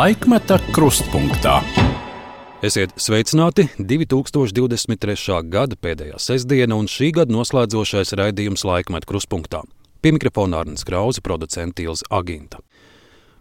Laikmeta krustpunktā. Esiet sveicināti 2023. gada pēdējā sestdiena un šī gada noslēdzošais raidījums Laikmeta krustpunktā. Pie mikrofona Arnēs Krause, producents Ilza Aginta.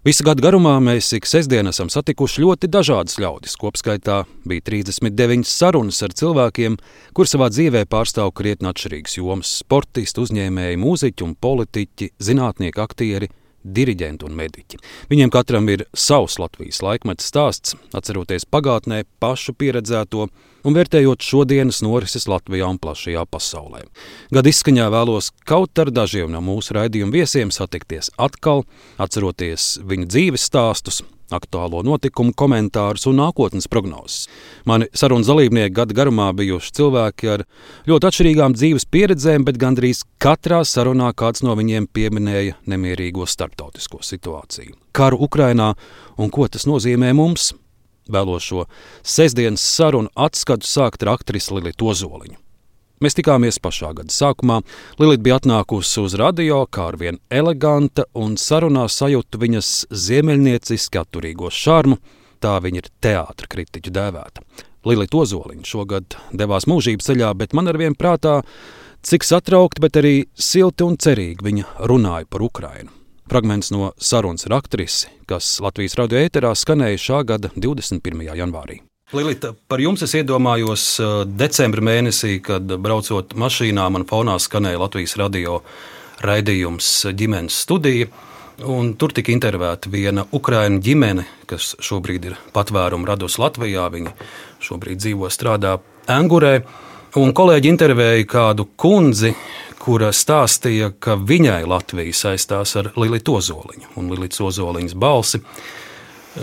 Visu gadu garumā mēs ik sestdien esam satikuši ļoti dažādas ļaudis. Kopskaitā bija 39 sarunas ar cilvēkiem, kur savā dzīvē pārstāv krietni atšķirīgas jomas - sportisti, uzņēmēji, mūziķi un politiķi, zinātnieki, aktieri, diriģenti un mediķi. Viņiem katram ir savs Latvijas laikmets stāsts, atceroties pagātnē pašu pieredzēto un vērtējot šodienas norises Latvijā un plašajā pasaulē. Gada izskaņā vēlos kaut ar dažiem no mūsu raidījuma viesiem satikties atkal, atceroties viņu dzīves stāstus, aktuālo notikumu komentārus un nākotnes prognozes. Mani sarunas dalībnieki gada garumā bijuši cilvēki ar ļoti atšķirīgām dzīves pieredzēm, bet gandrīz katrā sarunā kāds no viņiem pieminēja nemierīgo starptautisko situāciju, karu Ukrainā un ko tas nozīmē mums. Vēlos šo sestdienas sarunu atskatu sākt ar aktrisi Lilitu Ozoliņu. Mēs tikāmies pašā gada sākumā. Lilita bija atnākusi uz radio, kā ar vien eleganta, un sarunā sajūta viņas ziemeļnieciski atturīgo šarmu. Tā viņa ir teātris kritiķu dēvēta. Lilita Ozoliņa šogad devās mūžības ceļā, bet man ar vienu prātā, cik satraukti, bet arī silti un cerīgi viņa runāja par Ukrajinu. Fragments no sarunas ar aktrisi, kas Latvijas radio ēterā skanēja šā gada 21. janvārī. Lilita, par jums es iedomājos decembra mēnesī, kad braucot mašīnā, man fonā skanēja Latvijas radio raidījums ģimenes studija. Un tur tika intervēta viena ukraiņu ģimene, kas šobrīd ir patvērumu radusi Latvijā. Viņa šobrīd dzīvo, strādā Angurē. Un kolēģi intervēja kādu kundzi, kura stāstīja, ka viņai Latvija saistās ar Lilitu Ozoliņu un Lilitas Ozoliņas balsi.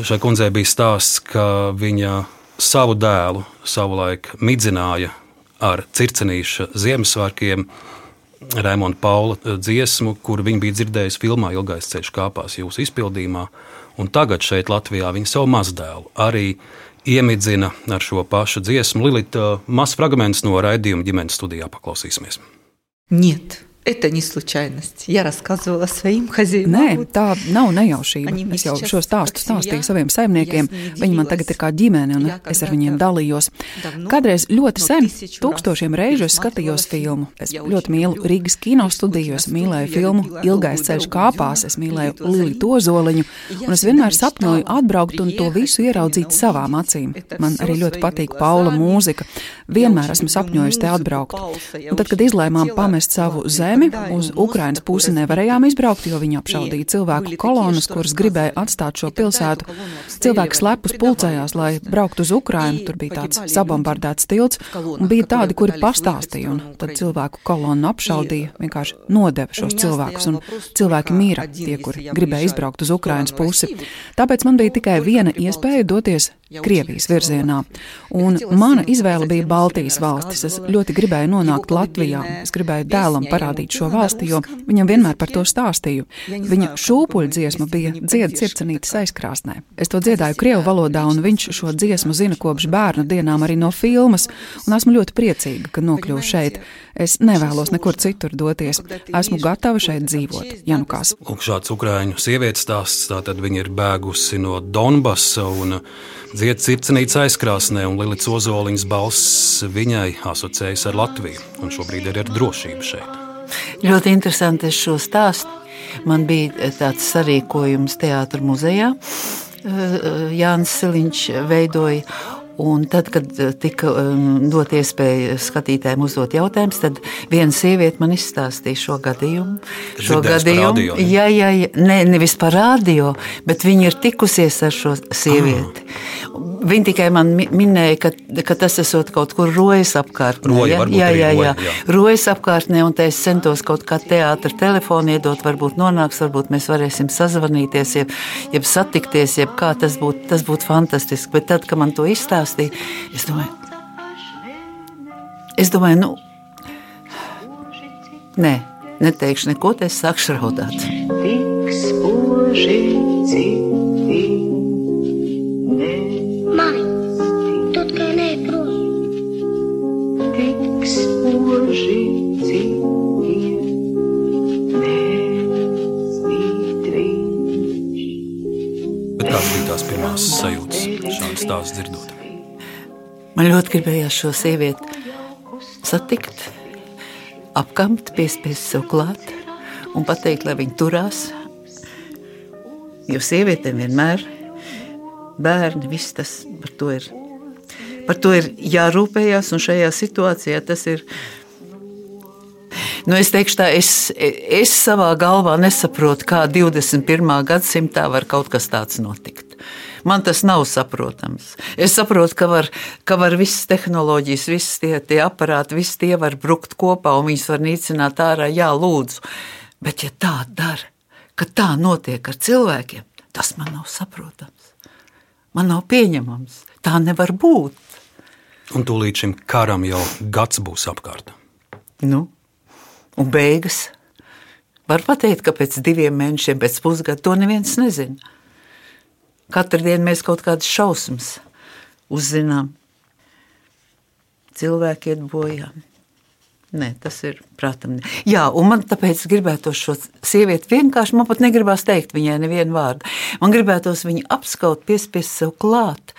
Šai kundzei bija stāsts, ka viņa savu dēlu savulaik midzināja ar circenīša Ziemassvētkiem. Raimonda Paula eh, dziesmu, kuru viņa bija dzirdējusi filmā Ilgais ceļš kāpās jūsu izpildījumā, un tagad šeit Latvijā viņa savu mazdēlu arī iemidzina ar šo pašu dziesmu. Lilita, eh, mazs fragments no raidījuma ģimenes studijā paklausīsimies. Niet. Это не случайность. Я рассказывала своим хозяевам. Nē, tā nav nejaušība. Es jau šo stāstu stāstīju saviem saimniekiem. Viņi man tagad ir kā ģimene, un es ar viņiem dalījos. Kādreiz ļoti sen, tūkstošiem reižu es skatījos filmu. Es ļoti mīlu Rīgas kino studiju, es mīlēju filmu Ilgais ceļš kāpās, es mīlēju Lili Tozoliņu, un es vienmēr sapņoju atbraukt un to visu ieraudzīt savām acīm. Man arī ļoti patīk Paula mūzika. Vienmēr esmu sapņojusi te atbraukt. Un tad, kad izlēmām pamest savu zemi, zemi. Uz Ukrainas pusi nevarējām izbraukt, jo viņi apšaudīja cilvēku kolonas, kuras gribēja atstāt šo pilsētu. Cilvēki slepus pulcējās, lai brauktu uz Ukrainu. Tur bija tāds sabombardēts tilts, un bija tādi, kuri pastāstīja, un tad cilvēku kolonu apšaudīja, vienkārši nodeva šos cilvēkus, un cilvēki mīra tie, kuri gribēja izbraukt uz Ukrainas pusi. Tāpēc man bija tikai viena iespēja doties Krievijas virzienā. Un mana izvēle bija Baltijas valstis. Es ļoti gribēju nonākt Latvijā. Es gribēju dēlam parādīt šo valsti, jo viņam vienmēr par to stāstīju. Viņa šūpuļu dziesma bija dziedas circenītes aizkrāsnē. Es to dziedāju Krievu valodā, un viņš šo dziesmu zina kopš bērnu dienām arī no filmas, un esmu ļoti priecīga, ka nokļuvu šeit. Es nevēlos nekur citur doties. Esmu gatava šeit dzīvot. Ja nu kas. Lūk, šāds ukrāņu sievietes stāsts, tātad viņa ir bēgusi no Donbasa un dzied circenītes aizkrāsnē, un Lilits Ozoliņas balss viņai asociējas ar Latviju, un šobrīd ir ar drošību šeit. Ļoti interesanti šo stāstu. Man bija tāds sarīkojums teātris muzejā. Jānis Siliņš veidoja, Un tad, kad eh, tika um, dot iespēja skatītājiem uzdot jautājumus, tad viena sieviete man izstāstīja šo gadījumu. Šo gadījumu, radio, jā, jā, jā, ne, nevis par radio, bet viņa ir tikusies ar šo sievieti. Ah. Viņa tikai man minēja, ka, ka tas esot kaut kur rojas apkārtnē. Roja, ja? jā, jā, jā, jā. rojas apkārtnē, un es centos kaut kā teātra telefonu iedot, varbūt nonāks, varbūt mēs varēsim sazvanīties, jeb, jeb satikties, jeb kā tas būtu, tas būtu fantastiski. Bet tad, kad man to izstāstīja, stāstīja. Es domāju, es domāju nu, nē, neteikšu neko, te es sākšu raudāt. Tik spoži kāds bija tās pirmās? stāstu dzirdot. Man ļoti gribējās šo sievieti satikt, apkamt, piespiest sev klāt un pateikt, lai viņi turās. Jo sievietēm vienmēr bērni, viss tas par to ir. Par to ir jārūpējas, un šajā situācijā tas ir. Nu, es teikšu, tā, es, es savā galvā nesaprotu, kā 21. gadsimtā var kaut kas tāds notikt. Man tas nav saprotams. Es saprotu, ka var, ka var visas tehnoloģijas, visas tie, tie aparāti, visi tie var brukt kopā un viņus var nīcināt ārā. Jā, lūdzu. Bet, ja tā dara, ka tā notiek ar cilvēkiem, tas man nav saprotams. Man nav pieņemams. Tā nevar būt. Un tūlīt šim karam jau gads būs apkārt. Nu, un beigas. Var pateikt, ka pēc diviem mēnešiem, pēc pusgada to neviens nezina. Katru dienu mēs kaut kādas šausmas uzzinām. Cilvēki iet bojā. Nē, tas ir prātam. Jā, un man tāpēc gribētos šo sievieti vienkārši, man pat negribās teikt viņai nevienu vārdu. Man gribētos viņu apskaut, piespiest sev klāt.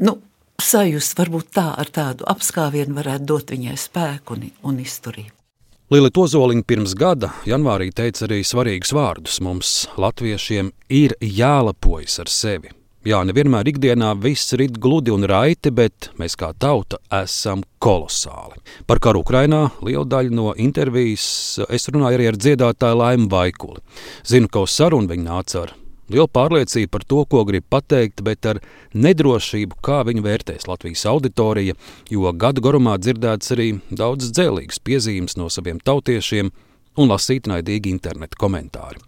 Nu, sajust, varbūt tā ar tādu apskāvienu varētu dot viņai spēku un, un izturību. Lili Tozoliņa pirms gada, janvārī, teica arī svarīgus vārdus. Mums, latviešiem, ir jālepojas ar sevi. Jā, nevienmēr ikdienā viss rit gludi un raiti, bet mēs kā tauta esam kolosāli. Par karu Ukrainā lielu daļu no intervijas es runāju arī ar dziedātāju Laimu Vaikuli. Zinu, ka uz sarunu viņa nāca ar lielu pārliecību par to, ko grib pateikt, bet ar nedrošību, kā viņu vērtēs Latvijas auditorija, jo gadu garumā dzirdēts arī daudz dzēlīgas piezīmes no saviem tautiešiem un lasīt naidīgi interneta komentāri.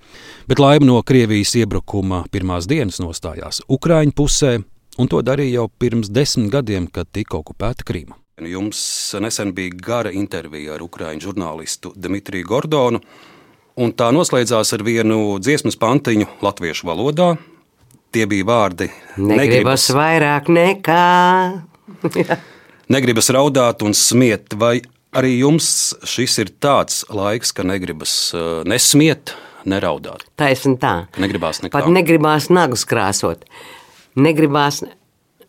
Bet laima no Krievijas iebrukuma pirmās dienas nostājās Ukraiņu pusē, un to darīja jau pirms desmit gadiem, kad tika okupēta Krīma. Jums nesen bija gara intervija ar ukrāņu žurnālistu Dmitriju Gordonu, un tā noslēdzās ar vienu dziesmas pantiņu latviešu valodā. Tie bija vārdi: Negribas vairāk nekā. Negribas raudāt un smiet, vai Arī jums šis ir tāds laiks, ka negribas uh, nesmiet, neraudāt. Taisn tā. Negribās nekā. Pat negribās nagus krāsot. Negribās,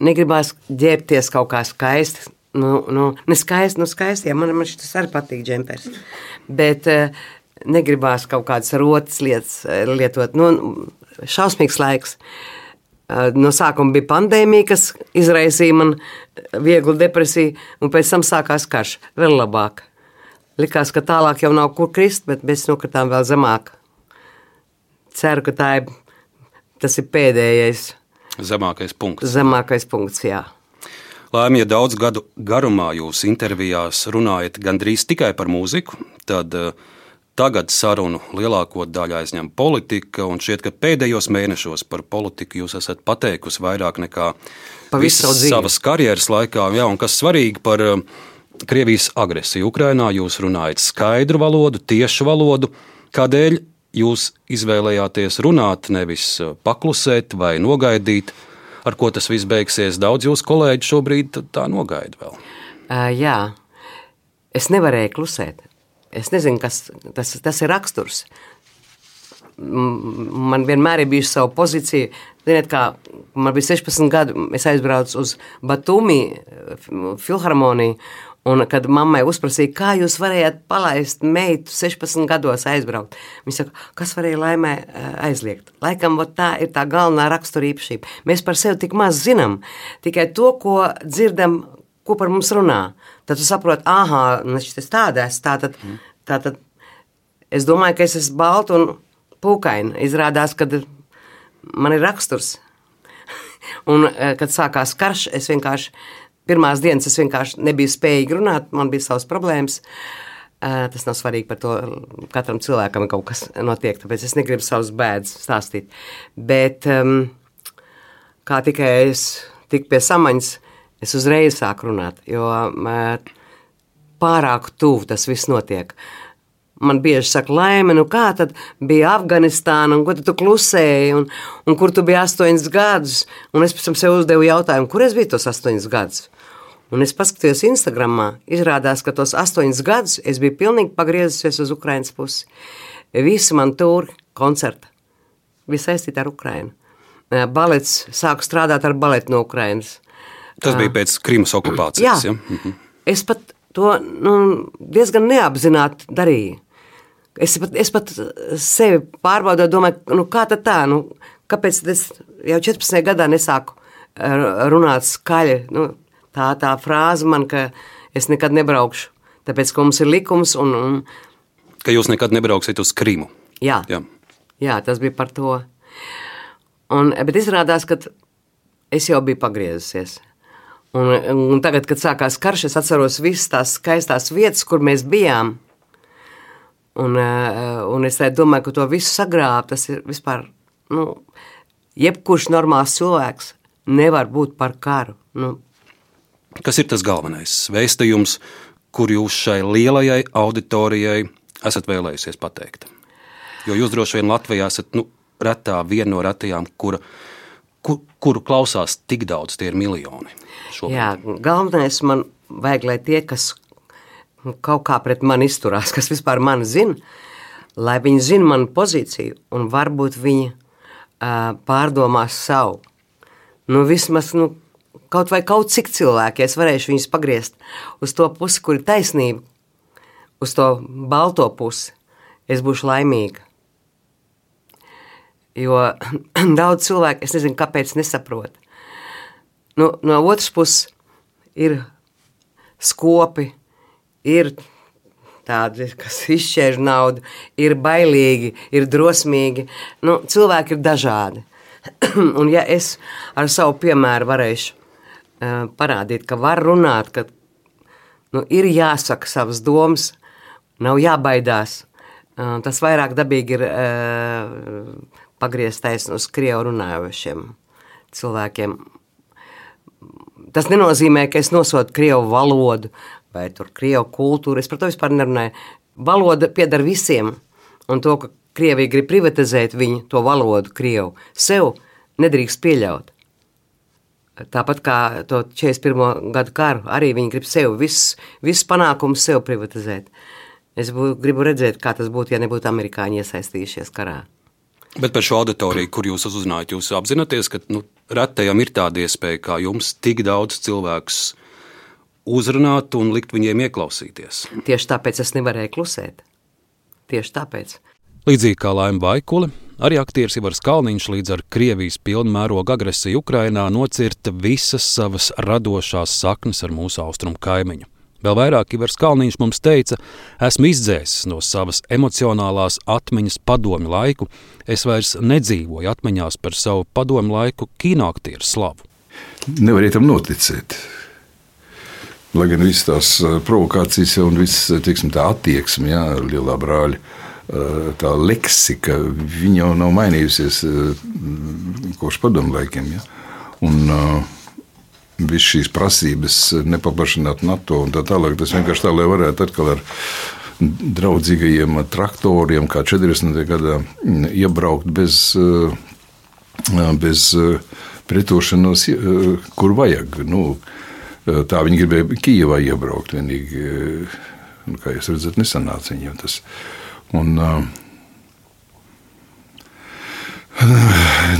negribās ģērbties kaut kā skaisti. Nu, nu, neskaisti, nu skaisti, ja man, man šis arī patīk džempers. Bet uh, negribās kaut kādas rotas lietas uh, lietot. Nu, šausmīgs laiks. Uh, No sākuma bija pandēmija, kas izraisīja man vieglu depresiju, un pēc tam sākās karš. Vēl labāk. Likās, ka tālāk jau nav kur krist, bet mēs nokritām vēl zemāk. Ceru, ka tā ir, tas ir pēdējais. Zemākais punkts. Zemākais punkts, jā. Laimīgi, ja daudz gadu garumā jūs intervijās runājat gandrīz tikai par mūziku, tad uh, Tagad sarunu lielāko daļu aizņem politika, un šķiet, ka pēdējos mēnešos par politiku jūs esat pateikusi vairāk nekā visas savas karjeras laikā. Jā, un kas svarīgi par um, Krievijas agresiju Ukrainā, jūs runājat skaidru valodu, tiešu valodu. Kādēļ jūs izvēlējāties runāt, nevis uh, paklusēt vai nogaidīt, ar ko tas viss beigsies? Daudz jūsu kolēģi šobrīd tā nogaida vēl. Uh, jā, es nevarēju klusēt. Es nezinu, kas tas, tas ir raksturs. Man vienmēr ir bijusi sava pozīcija. Ziniet, kā man bija 16 gadi, es aizbraucu uz Batumi filharmoniju. Un, kad mammai uzprasīja, kā jūs varējāt palaist meitu 16 gados aizbraukt, viņa saka, kas varēja laimē aizliegt. Laikam tā ir tā galvenā raksturīpašība. Mēs par sevi tik maz zinām, tikai to, ko dzirdam, ko par mums runā. Tad tu saproti, ah, tas tāda es. Tātad, es domāju, ka es esmu balta un pūkaina. Izrādās, ka man ir raksturs. un, eh, kad sākās karš, es vienkārši pirmās dienas es vienkārši nebiju spējīga runāt, man bija savas problēmas. Uh, tas nav svarīgi par to. Katram cilvēkam ir kaut kas notiek, tāpēc es negribu savus bēdas stāstīt. Bet um, kā tikai es tiku pie samaņas, es uzreiz sāku runāt, jo pārāk tuvu tas viss notiek. Man bieži saka, laime, nu kā tad bija Afganistāna, un ko tu klusēji, un, un kur tu biji astoņus gadus. Un es pēc tam sev uzdevu jautājumu, kur es biju tos astoņus gadus. Un es paskatījos Instagramā, izrādās, ka tos astoņus gadus es biju pilnīgi pagriezusies uz Ukrainas pusi. Visi man tur koncerti bija saistīti ar Ukrainu. balets, sāku strādāt ar baletu no Ukrainas. Tas bija pēc Krimas okupācijas. Jā. Ja? Mhm. Es pat to nu, diezgan neapzināti darīju. Es pat, es pat sevi pārbaudīju, domāju, nu, kā tā, nu, kāpēc es jau 14 gadā nesāku runāt skaļi. Nu, tā tā frāze man, ka es nekad nebraukšu, tāpēc, ka mums ir likums un, un ka jūs nekad nebrauksiet uz Krimu. Jā, jā. jā tas bija par to. Un, bet izrādās, ka es jau biju pagriezusies. Un, un tagad, kad sākās karš, es atceros visas tās skaistās vietas, kur mēs bijām. Un, eh, un es domāju, ka to visu sagrābt, tas ir vispār. Nu, jebkurš normāls cilvēks nevar būt par karu. Nu. Kas ir tas galvenais vēstījums, kur jūs šai lielajai auditorijai esat vēlējusies pateikt? Jo jūs droši vien Latvijā esat nu, retā viena no retajām, kura, kur, kuru klausās tik daudz, tie ir miljoni. Šobrīd. Jā, galvenais man vajag, lai tie, kas kaut kā pret mani izturās, kas vispār mani zina, lai viņi zina manu pozīciju un varbūt viņi uh, pārdomās savu. Nu, vismaz nu, kaut vai kaut cik cilvēki, es varēšu viņus pagriezt uz to pusi, kur ir taisnība, uz to balto pusi, es būšu laimīga. Jo daudz cilvēku, es nezinu, kāpēc nesaprot. Nu, no otras puses ir skopi, ir tādi, kas izšķēž naudu, ir bailīgi, ir drosmīgi. Nu, cilvēki ir dažādi. Un ja es ar savu piemēru varēšu uh, parādīt, ka var runāt, ka nu, ir jāsaka savas domas, nav jābaidās, uh, tas vairāk dabīgi ir uh, pagrieztais uz krievu runājošiem cilvēkiem. Tas nenozīmē, ka es nosodu krievu valodu vai krievu kultūru. Es par to vispār nerunāju. Valoda pieder visiem, un to, ka Krievija grib privatizēt viņu, to valodu, krievu, sev nedrīkst pieļaut. Tāpat kā to 41. gadu karu, arī viņi grib sev visus vis panākumus sev privatizēt. Es bū, gribu redzēt, kā tas būtu, ja nebūtu amerikāņi iesaistījušies karā. Bet par šo auditoriju, kur jūs uzrunājat, jūs apzināties, ka nu, retajam ir tāda iespēja, kā jums tik daudz cilvēkus uzrunāt un likt viņiem ieklausīties. Tieši tāpēc es nevarēju klusēt. Tieši tāpēc. Līdzīgi kā Laima Vaikule, arī aktieris Ivars Kalniņš līdz ar Krievijas pilnmēroga agresiju Ukrainā nocirta visas savas radošās saknes ar mūsu austrumu kaimiņu. Vēl vairāk Ivars Kalniņš mums teica, esmu izdzēsis no savas emocionālās atmiņas padomi laiku, es vairs nedzīvoju atmiņās par savu padomi laiku kinoaktieru slavu. Nevarēja tam noticēt. Lai gan visas tās eh, provokācijas un viss tiksim, tā attieksme, jā, lielā brāļa, eh, tā leksika, viņa jau nav mainījusies eh, kopš padomu laikiem. Jā. Un, uh, visas šīs prasības nepaplašināt NATO un tā tālāk. Tas vienkārši tā, lai varētu atkal ar draudzīgajiem traktoriem, kā 40. gadā, iebraukt bez, bez pretošanos, kur vajag. Nu, tā viņi gribēja Kijavā iebraukt. Vienīgi, nu, kā jūs redzat, nesanāca viņiem tas. Un,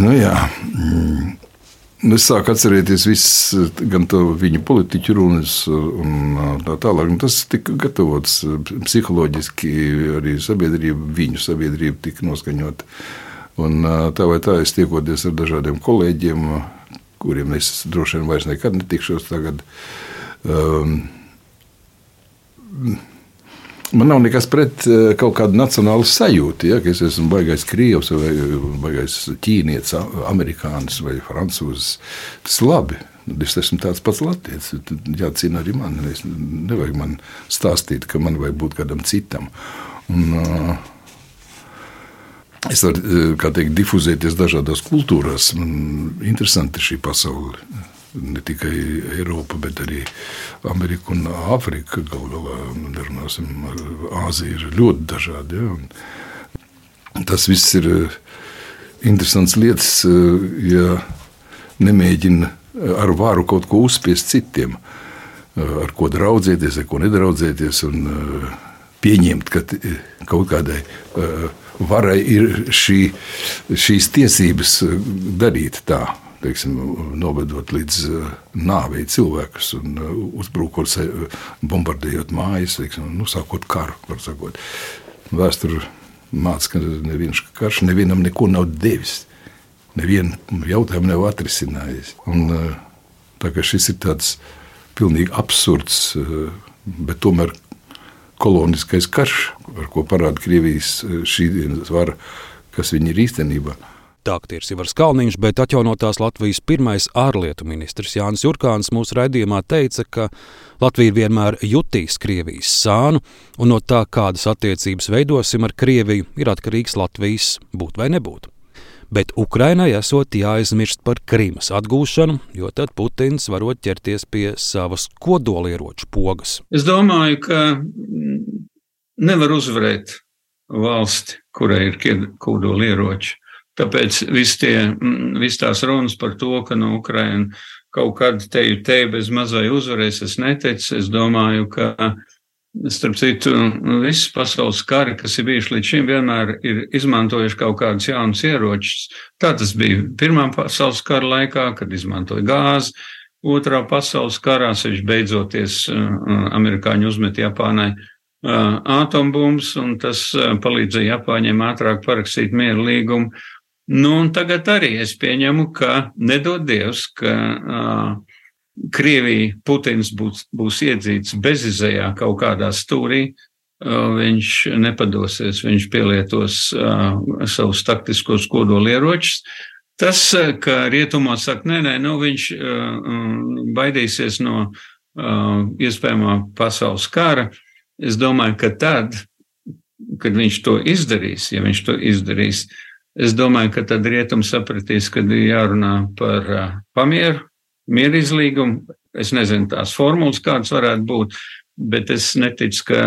nu, jā, Nu, es sāku atcerēties visas viņa politiķu runas, un tā tālāk. Un tas tika gatavots psiholoģiski, arī sabiedrība, viņu sabiedrība tika noskaņota. Un tā vai tā, es tiekoties ar dažādiem kolēģiem, kuriem es droši vien vairs nekad netikšos tagad. Um, Man nav nekas pret eh, kaut kādu nacionālu sajūtu, ja, ka es esmu baigais krievs vai baigais ķīnietis, amerikānis vai francūzis. Tas ir labi. Es esmu tāds pats latviečs. Jācīna arī man. Es nevajag man stāstīt, ka man vajag būt kādam citam. Un, uh, es varu, eh, teikt, difuzēties dažādās kultūrās. Man interesanti šī pasaule ne tikai Eiropa, bet arī Amerika un Āfrika. Galu galā, runāsim, Āzija ir ļoti dažāda. Ja? Tas viss ir eh, interesants lietas, eh, ja nemēģina ar varu kaut ko uzspiest citiem, eh, ar ko draudzēties, ar ko nedraudzēties. Un, pieņemt, ka kaut kādai varai ir šī, šīs tiesības darīt tā teiksim, novedot līdz uh, nāvei cilvēkus un uh, uzbrukot, bombardējot mājas, teiksim, nu, sākot karu. Vēsture māca, ka neviens karš nevienam neko nav devis. Nevienu jautājumu nav atrisinājis. Un, uh, tā kā šis ir tāds pilnīgi absurds, bet tomēr koloniskais karš, ar ko parāda Krievijas šī dienas vara, kas viņi ir īstenībā. Tāktieris Ivars Kalniņš, bet atjaunotās Latvijas pirmais ārlietu ministrs Jānis Jurkāns mūsu raidījumā teica, ka Latvija vienmēr jutīs Krievijas sānu, un no tā, kādas attiecības veidosim ar Krieviju, ir atkarīgs Latvijas būt vai nebūt. Bet Ukrainai esot jāaizmirst par Krimas atgūšanu, jo tad Putins varot ķerties pie savas kodolieroču pogas. Es domāju, ka nevar uzvarēt valsti, kurai ir kodolieroči. Tāpēc viss mm, tās runas par to, ka no Ukraina kaut kad teju te bez mazai uzvarēs, es neteicu. Es domāju, ka, starp citu, visas pasaules kari, kas ir bijuši līdz šim, vienmēr ir izmantojuši kaut kādus jaunus ieročus. Tā tas bija Pirmā pasaules kara laikā, kad izmantoja gāzi. Otrā pasaules karā, sevišķi beidzoties, uh, amerikāņi uzmet Japānai uh, atombumbas, un tas uh, palīdzēja Japāņiem ātrāk parakstīt mieru līgumu. Nu, un tagad arī es pieņemu, ka nedod Dievs, ka uh, Krievija, Putins būs, būs iedzīts bezizējā kaut kādā stūrī, uh, viņš nepadosies, viņš pielietos uh, savus taktiskos kodolieročus. Tas, ka rietumos saka, nē, nē, nu viņš uh, baidīsies no uh, iespējamā pasaules kara, es domāju, ka tad, kad viņš to izdarīs, ja viņš to izdarīs, uh, Es domāju, ka tad rietumi sapratīs, ka ir jārunā par pamieru, mieru izlīgumu. Es nezinu tās formulas, kādas varētu būt, bet es neticu, ka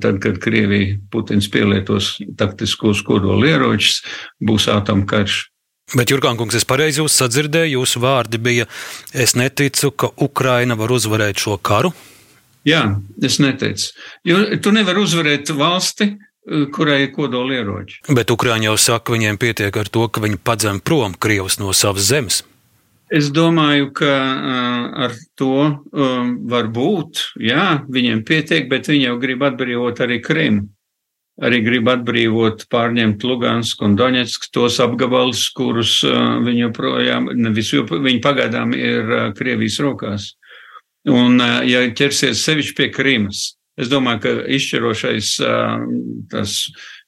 tad, kad Krievija Putins pielietos taktiskos kodolieročus, būs atomkarš. Bet, Jurkānkungs, es pareizi jūs sadzirdēju, jūsu vārdi bija, es neticu, ka Ukraina var uzvarēt šo karu. Jā, es neteicu. Jo tu nevari uzvarēt valsti, kurai ir kodolieroči. Bet Ukrāņi jau saka, viņiem pietiek ar to, ka viņi padzem prom Krievus no savas zemes. Es domāju, ka uh, ar to um, var būt, jā, viņiem pietiek, bet viņi jau grib atbrīvot arī Krimu. Arī grib atbrīvot, pārņemt Lugansku un Doņetsku tos apgabalus, kurus viņi joprojām, nevis joprojām, viņi pagaidām ir Krievijas rokās. Un, ja ķersies sevišķi pie Krimas, Es domāju, ka izšķirošais tas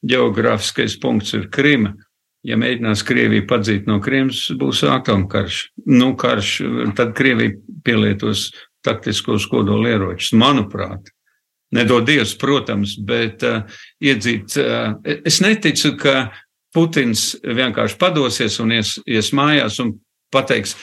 geogrāfiskais punkts ir Krima. Ja mēģinās Krieviju padzīt no Krimas, būs atomkarš. Nu, karš, tad Krievija pielietos taktiskos kodolieročus, manuprāt. Nedod Dievs, protams, bet uh, iedzīt. Uh, es neticu, ka Putins vienkārši padosies un ies, ies mājās un pateiks,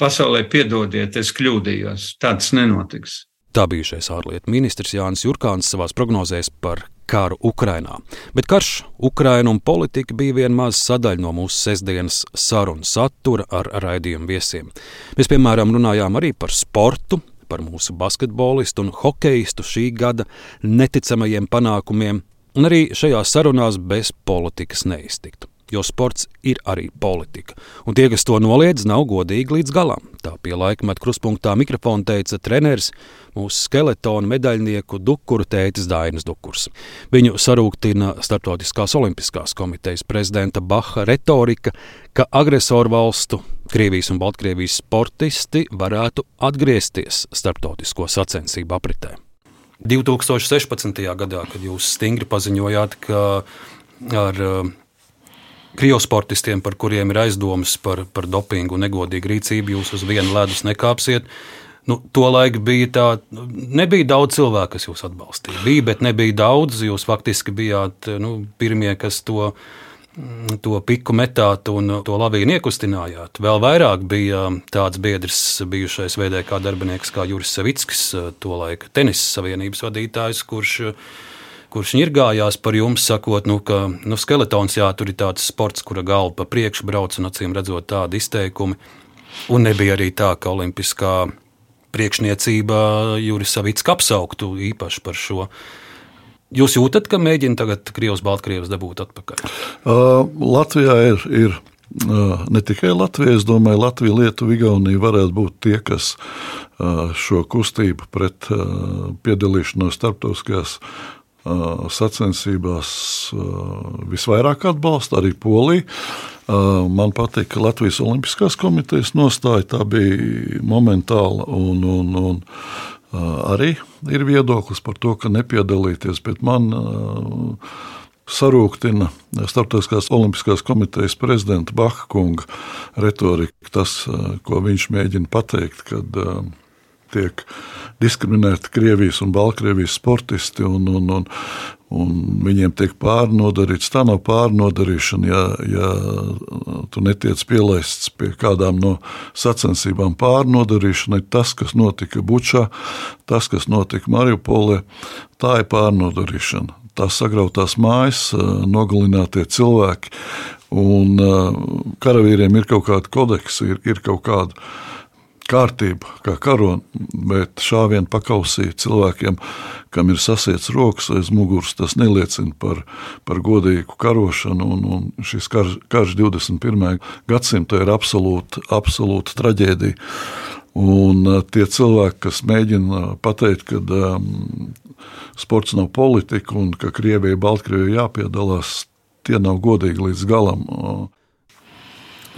pasaulē piedodiet, es kļūdījos. Tāds nenotiks. Tā bijušais ārlietu ministrs Jānis Jurkāns savās prognozēs par karu Ukrainā. Bet karš, Ukraina un politika bija viena maza sadaļa no mūsu sestdienas sarunu satura ar raidījumu viesiem. Mēs, piemēram, runājām arī par sportu, par mūsu basketbolistu un hokeistu šī gada neticamajiem panākumiem, un arī šajās sarunās bez politikas neiztiktu jo sports ir arī politika. Un tie, kas to noliedz, nav godīgi līdz galam. Tā pie laikmeta kruspunktā mikrofona teica treneris, mūsu skeletona medaļnieku Dukuru tētis Dainis Dukurs. Viņu sarūktina Startautiskās olimpiskās komitejas prezidenta Baha retorika, ka agresoru valstu Krievijas un Baltkrievijas sportisti varētu atgriezties starptautisko sacensību apritē. 2016. gadā, kad jūs stingri paziņojāt, ka ar Krievijas sportistiem, par kuriem ir aizdomas par, par dopingu un negodīgu rīcību, jūs uz vienu ledus nekāpsiet. Nu, Tolaik bija tā, nebija daudz cilvēku, kas jūs atbalstīja. Bija, bet nebija daudz. Jūs faktiski bijāt nu, pirmie, kas to, to piku metāt un to lavīnu iekustinājāt. Vēl vairāk bija tāds biedrs, bijušais VDK darbinieks kā Juris Savickis, tolaik tenisa savienības vadītājs, kurš kurš ņirgājās par jums, sakot, nu, ka nu, skeletons jā, tur ir tāds sports, kura galva pa priekšu brauc un acīm redzot tādi izteikumi. Un nebija arī tā, ka olimpiskā priekšniecība Juris Savicka apsauktu īpaši par šo. Jūs jūtat, ka mēģina tagad Krievijas, Baltkrievijas dabūt atpakaļ? Uh, Latvijā ir, ir ne tikai Latvija, es domāju, Latvija, Lietuva, Igaunija varētu būt tie, kas šo kustību pret piedalīšanos starptautiskajās sacensībās uh, visvairāk atbalsta, arī Polija. Uh, man patīk Latvijas Olimpiskās komitejas nostāja, tā bija momentāla un, un, un arī ir viedoklis par to, ka nepiedalīties, bet man sarūktina Startautiskās Olimpiskās komitejas prezidenta Baha kunga retorika, tas, ko viņš mēģina pateikt, kad tiek diskriminēti Krievijas un Baltkrievijas sportisti, un, un, un, un viņiem tiek pārnodarīts. Tā nav pārnodarīšana, ja, ja tu netiec pielaists pie kādām no sacensībām. Pārnodarīšana ir tas, kas notika Bučā, tas, kas notika Mariupolē. Tā ir pārnodarīšana. Tās sagrautās mājas, nogalinātie cilvēki, un karavīriem ir kaut kāda kodeksa, ir, ir kaut kāda kārtība, kā karona, bet šāvienu pakausīt cilvēkiem, kam ir sasiets rokas aiz muguras, tas neliecina par, par godīgu karošanu. Un, un šis karš, karš 21. gadsimta ir absolūta, absolūta traģēdija. Un tie cilvēki, kas mēģina pateikt, ka um, sports nav politika un ka Krievijai, Baltkrievijai jāpiedalās, tie nav godīgi līdz galam.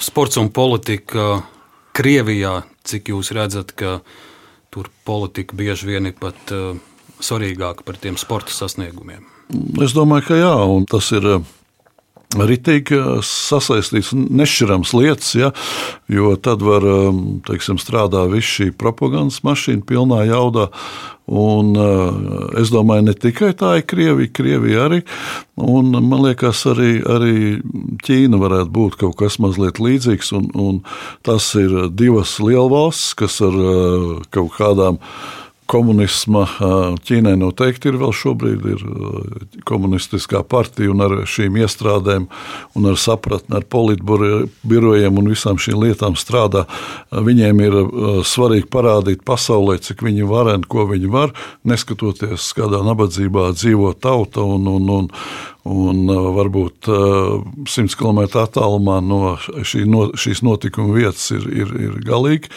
Sports un politika Krievijā cik jūs redzat, ka tur politika bieži vien ir pat uh, svarīgāka par tiem sporta sasniegumiem? Es domāju, ka jā, un tas ir. Uh, Ritīgi sasaistīts nešķirams lietas, ja, jo tad var um, teiksim, strādāt viss šī propagandas mašīna pilnā jaudā. Un, uh, es domāju, ne tikai tā ir Krievija, Krievija arī. Un, man liekas, arī, arī Ķīna varētu būt kaut kas mazliet līdzīgs. Un, un tas ir divas lielvalstis, kas ar uh, kaut kādām komunisma Ķīnai noteikti ir vēl šobrīd ir komunistiskā partija un ar šīm iestrādēm un ar sapratni ar politbirojiem un visām šīm lietām strādā. Viņiem ir svarīgi parādīt pasaulē, cik viņi var un ko viņi var, neskatoties, kādā nabadzībā dzīvo tauta un, un, un, un varbūt simts km attālumā no, šī, no šīs notikuma vietas ir, ir, ir galīgi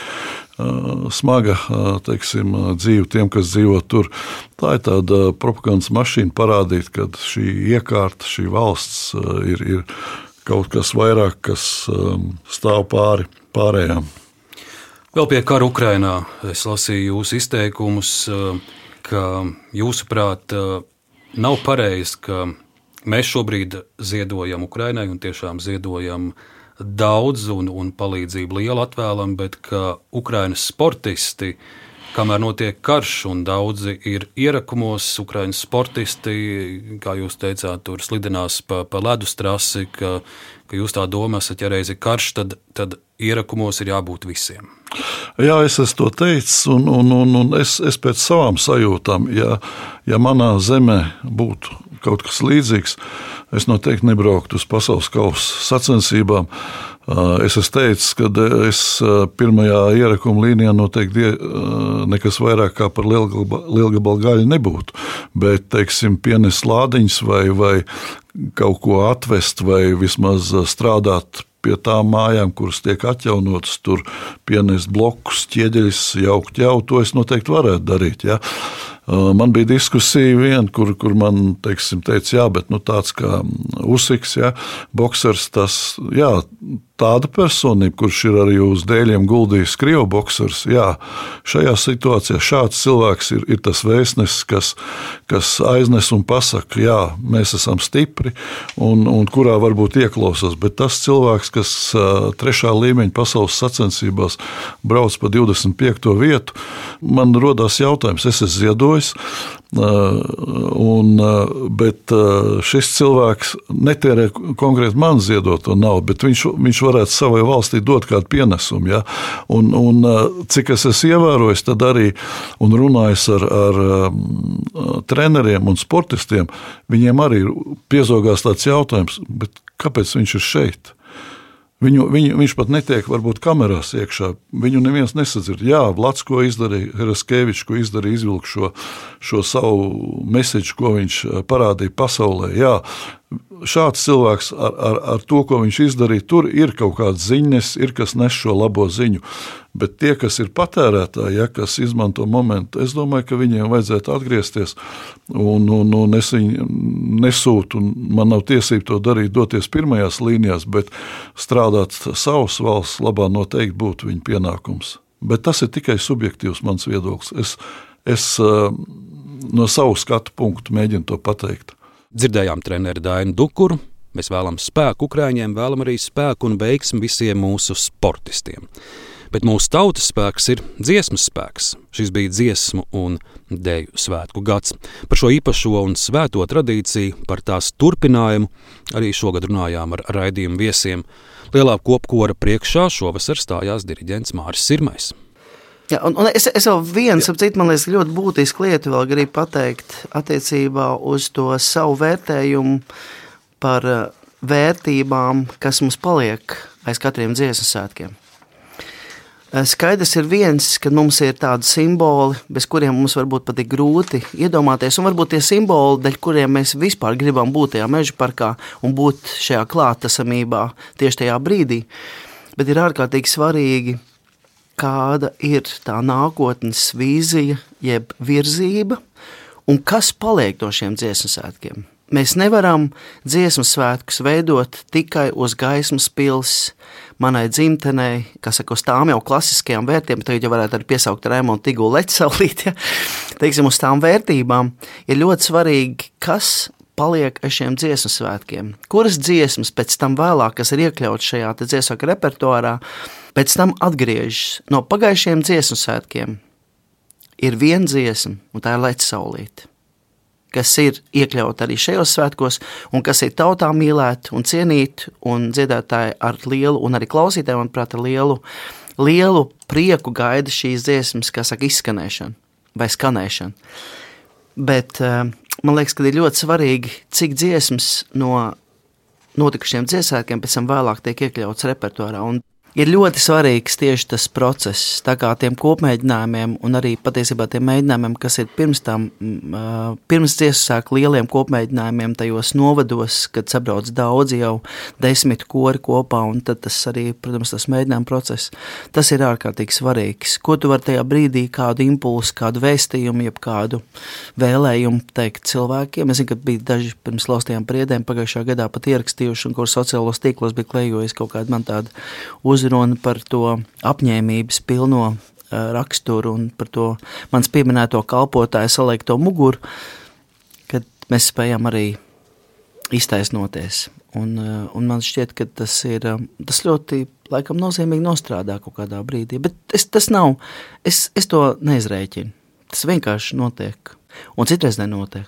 smaga teiksim, dzīve tiem, kas dzīvo tur. Tā ir tāda propagandas mašīna parādīt, ka šī iekārta, šī valsts ir, ir kaut kas vairāk, kas stāv pāri pārējām. Vēl pie kara Ukrainā es lasīju jūsu izteikumus, ka jūsuprāt nav pareizi, ka mēs šobrīd ziedojam Ukrainai un tiešām ziedojam uh, daudz un, un palīdzību lielu atvēlam, bet ka Ukraiņas sportisti, kamēr notiek karš un daudzi ir ierakumos, Ukraiņas sportisti, kā jūs teicāt, tur slidinās pa, pa ledus trasi, ka, ka jūs tā domā esat, ja reiz ir karš, tad, tad ierakumos ir jābūt visiem. Jā, es esmu to teicis, un, un, un, un es, es pēc savām sajūtām, ja, ja manā zemē būtu kaut kas līdzīgs, es noteikti nebrauktu uz pasaules kausa sacensībām. Es esmu teicis, ka es pirmajā ierakuma līnijā noteikti nekas vairāk kā par lielgabalu gaļu nebūtu. Bet, teiksim, pienes lādiņas vai, vai kaut ko atvest vai vismaz strādāt pie tām mājām, kuras tiek atjaunotas, tur pienest blokus, ķieģeļus, jaukt jau, to es noteikti varētu darīt. Ja. Man bija diskusija, viena, kur, kur man teiksim, teica, jā, bet nu, tāds kā Usiks, ja, boxers, tas, jā, tāda personība, kurš ir arī uz dēļiem guldījis krievu boxers, jā, šajā situācijā šāds cilvēks ir, ir tas vēstnesis, kas, kas aiznes un pasaka, jā, mēs esam stipri un, un kurā varbūt ieklausās, bet tas cilvēks, kas trešā līmeņa pasaules sacensībās brauc pa 25. vietu, man rodas jautājums, es esmu ziedojis, dzīvojis. Un, bet šis cilvēks netērē konkrēti man ziedoto naudu, bet viņš, viņš varētu savai valstī dot kādu pienesumu. Ja? Un, un, cik es esmu ievērojis, tad arī runājis ar, ar treneriem un sportistiem, viņiem arī piezogās tāds jautājums, kāpēc viņš ir šeit? Viņu, viņu, viņš pat netiek varbūt kamerās iekšā. Viņu neviens nesadzird. Jā, Vlads, ko izdarīja, Heraskevičs, ko izdarīja, izvilka šo, šo savu mēsīču, ko viņš eh, parādīja pasaulē. Jā, šāds cilvēks ar, ar, ar to, ko viņš izdarīja, tur ir kaut kāds ziņas, ir kas nes šo labo ziņu. Bet tie, kas ir patērētāji, ja, kas izmanto momentu, es domāju, ka viņiem vajadzētu atgriezties un, un, un es viņu nesūtu. Man nav tiesība to darīt, doties pirmajās līnijās, bet strādāt savas valsts labā noteikti būtu viņa pienākums. Bet tas ir tikai subjektīvs mans viedoklis. Es, es eh, no savu skatu punktu mēģinu to pateikt. Dzirdējām treneru Dainu Dukuru. Mēs vēlamies spēku Ukrāņiem, vēlamies arī spēku un veiksmi visiem mūsu sportistiem. Bet mūsu tautas spēks ir dziesmas spēks. Šis bija dziesmu un dēļu svētku gads. Par šo īpašo un svēto tradīciju, par tās turpinājumu arī šogad runājām ar raidījumu viesiem. Lielā kopkora priekšā šovasar stājās diriģents Māris Sirmais. Jā, un, un es, es vēl vienu, citu, man liekas, ļoti būtisku lietu vēl gribu pateikt attiecībā uz to savu vērtējumu par eh, vērtībām, kas mums paliek aiz katriem dziesmu svētkiem. Eh, skaidrs ir viens, ka mums ir tādi simboli, bez kuriem mums varbūt pat ir grūti iedomāties, un varbūt tie simboli, dēļ kuriem mēs vispār gribam būt tajā meža parkā un būt šajā klātesamībā tieši tajā brīdī. Bet ir ārkārtīgi svarīgi kāda ir tā nākotnes vīzija, jeb virzība, un kas paliek no šiem dziesmu svētkiem. Mēs nevaram dziesmu svētkus veidot tikai uz gaismas pilsētas, manai dzimtenei, kas saka, uz tām jau klasiskajām vērtībām, tagad jau varētu arī piesaukt Rēmonu Tigulu Leķasalīti, ja? teiksim, uz tām vērtībām, ir ļoti svarīgi, kas paliek ar šiem dziesmu svētkiem. Kuras dziesmas pēc tam vēlāk, kas ir iekļauts šajā dziesmu repertuārā, pēc tam atgriežas no pagājušiem dziesmu svētkiem. Ir viena dziesma, un tā ir Latvijas saulīte, kas ir iekļauta arī šajos svētkos, un kas ir tautā mīlēta un cienīta, un dziedātāji ar lielu, un arī klausītāji, manuprāt, ar lielu, lielu prieku gaida šīs dziesmas, kā saka, izskanēšana vai skanēšana. Bet uh, man liekas, ka ir ļoti svarīgi, cik dziesmas no notikušiem dziesmēkiem pēc tam vēlāk tiek iekļauts repertuārā. Un ir ļoti svarīgs tieši tas process. Tā kā tiem kopmēģinājumiem, un arī patiesībā tiem mēģinājumiem, kas ir pirms tam, pirms dziesmu lieliem kopmēģinājumiem, tajos novados, kad sabrauc daudzi jau desmit kori kopā, un tad tas arī, protams, tas mēģinājuma process, tas ir ārkārtīgi svarīgs. Ko tu vari tajā brīdī, kādu impulsu, kādu vēstījumu, jeb kādu vēlējumu teikt cilvēkiem? Es zinu, ka bija daži pirms laustajām priedēm pagājušā gadā pat ierakstījuši, un kur sociālos tīklos bija klejojis kaut kāda man tāda uz uzruna par to apņēmības pilno raksturu un par to mans pieminēto kalpotāju saliekto muguru, kad mēs spējam arī iztaisnoties. Un, un man šķiet, ka tas ir tas ļoti laikam, nozīmīgi nostrādā kaut kādā brīdī. Bet es, tas nav, es, es to neizrēķinu. Tas vienkārši notiek. Un citreiz nenotiek.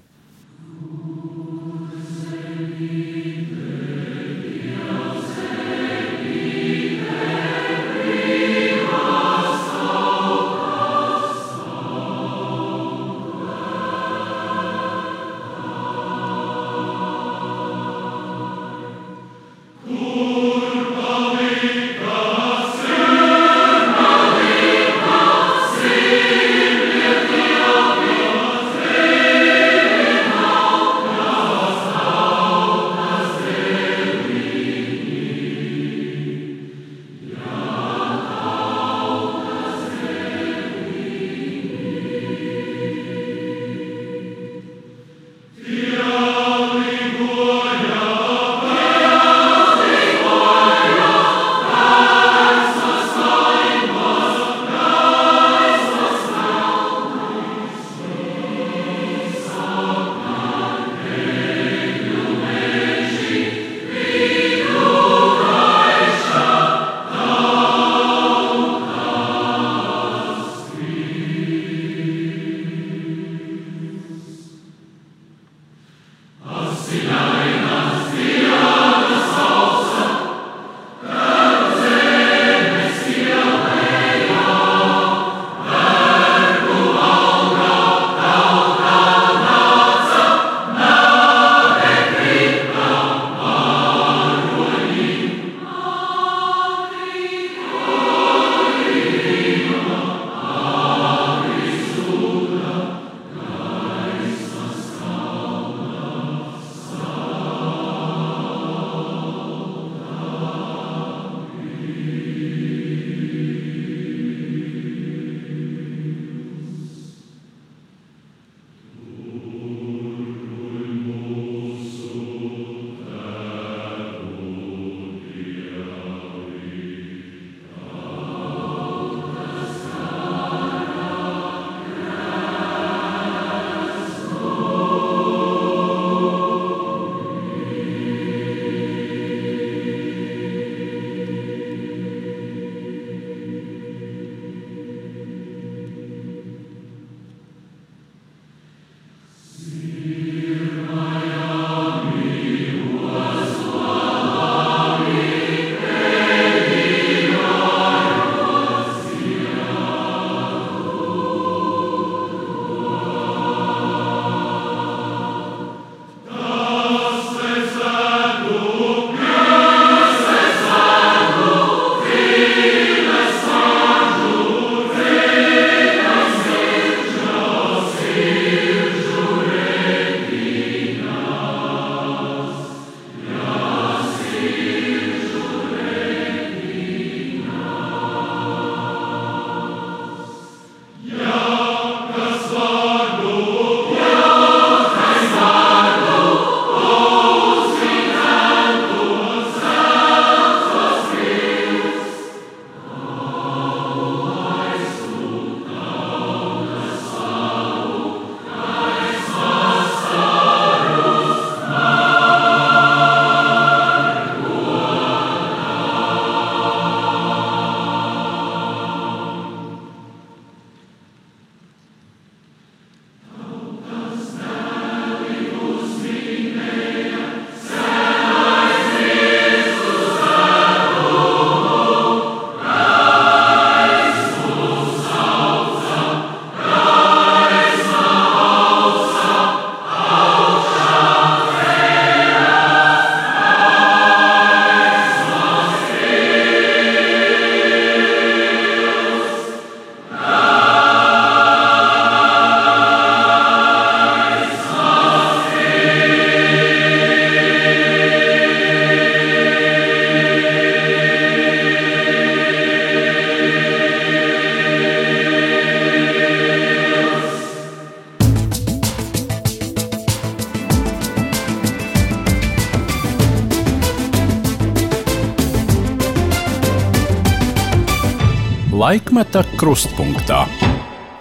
Laikmeta krustpunktā.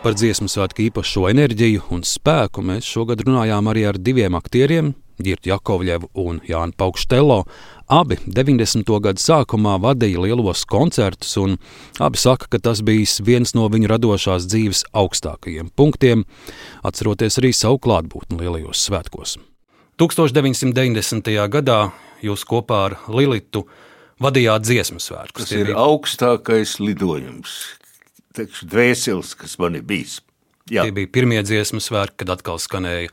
Par dziesmu svētku īpašo enerģiju un spēku mēs šogad runājām arī ar diviem aktieriem, Girtu Jakovļevu un Jānu Paukštelo. Abi 90. gadu sākumā vadīja lielos koncertus, un abi saka, ka tas bijis viens no viņu radošās dzīves augstākajiem punktiem, atceroties arī savu klātbūtni lielajos svētkos. 1990. gadā jūs kopā ar Lilitu vadījāt dziesmu svētkus. Tas ir bija... augstākais lidojums, teikšu, dvēseles, kas man ir bijis. Jā. Tie bija pirmie dziesmu svētki, kad atkal skanēja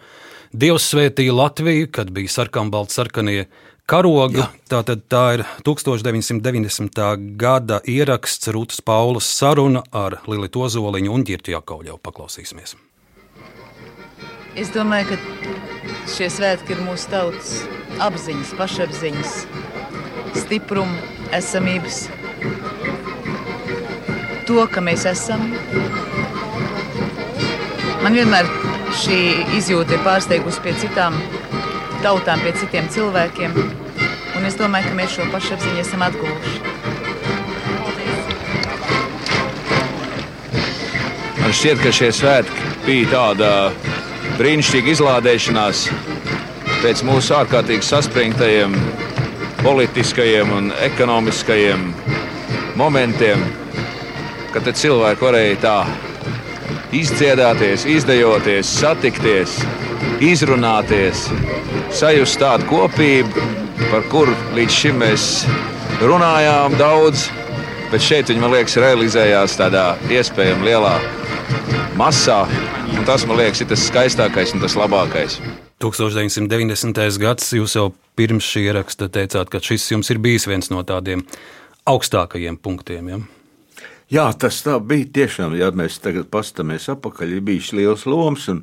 Dievs svētīja Latviju, kad bija sarkanbalti sarkanie karoga. Tātad tā ir 1990. gada ieraksts Rūtas Paulas saruna ar Lilitu Ozoliņu un Girtu Jakauļau. Paklausīsimies! Es domāju, ka šie svētki ir mūsu tautas apziņas, pašapziņas, stipruma, esamības to, ka mēs esam. Man vienmēr šī izjūta ir pārsteigusi pie citām tautām, pie citiem cilvēkiem. Un es domāju, ka mēs šo pašapziņu esam atguvuši. Man šķiet, ka šie svētki bija tāda brīnišķīga izlādēšanās pēc mūsu ārkārtīgi saspringtajiem politiskajiem un ekonomiskajiem momentiem ka cilvēki varēja tā izdziedāties, izdejoties, satikties, izrunāties, sajust tādu kopību, par kuru līdz šim mēs runājām daudz. Bet šeit viņi, man liekas, realizējās tādā iespējami lielā masā. Tas, man liekas, ir tas skaistākais un tas labākais. 1990. gads, jūs jau pirms šī ieraksta teicāt, ka šis jums ir bijis viens no tādiem augstākajiem punktiem. Ja? Jā, tas tā bija tiešām, ja mēs tagad paskatāmies atpakaļ, ir bijis liels loms un,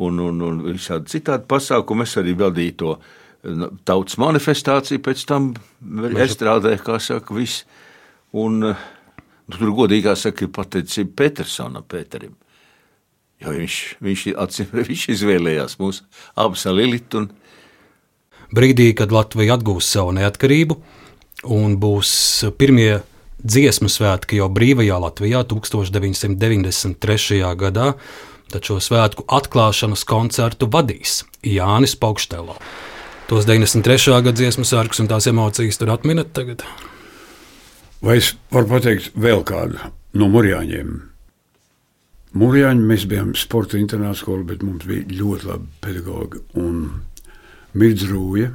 un, un, un visādi citādi pasākumi. Es arī vadīju to tautas manifestāciju, pēc tam estrādē, kā saka, viss. Un, nu, tur godīgi saka, ir pateicība Petersonam, Pēterim. Jo viņš, viņš, atcīm, viņš izvēlējās mūsu abus ar Lilitu. Un... Brīdī, kad Latvija atgūs savu neatkarību un būs pirmie dziesmu svētki jau brīvajā Latvijā 1993. gadā, šo svētku atklāšanas koncertu vadīs Jānis Paukštelo. Tos 93. gada dziesmu sērgus un tās emocijas tur atminat tagad? Vai es varu pateikt vēl kādu no Mūrjāņiem? Mūrjāņi mēs bijām sporta internāta skola, bet mums bija ļoti labi pedagogi. Un Mirds Rūja,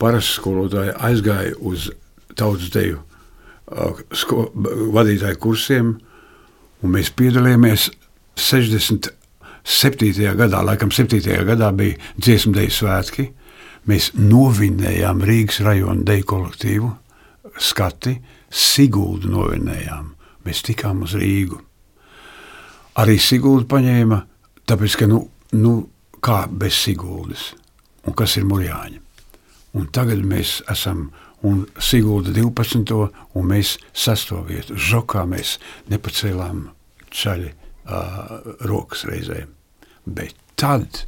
parasts skolotāja, aizgāja uz tautas deju sko, vadītāju kursiem, un mēs piedalījāmies 67. gadā, laikam 7. gadā bija dziesmu deju svētki. Mēs novinējām Rīgas rajona deju kolektīvu, skati, Sigūdu novinējām. Mēs tikām uz Rīgu. Arī Sigūda paņēma, tāpēc, ka, nu, nu kā bez Sigūdas, un kas ir Murjāņa. Un tagad mēs esam un Sigūda 12. un mēs 6. vietu. Žokā mēs nepacēlām ceļi uh, rokas reizēm. Bet tad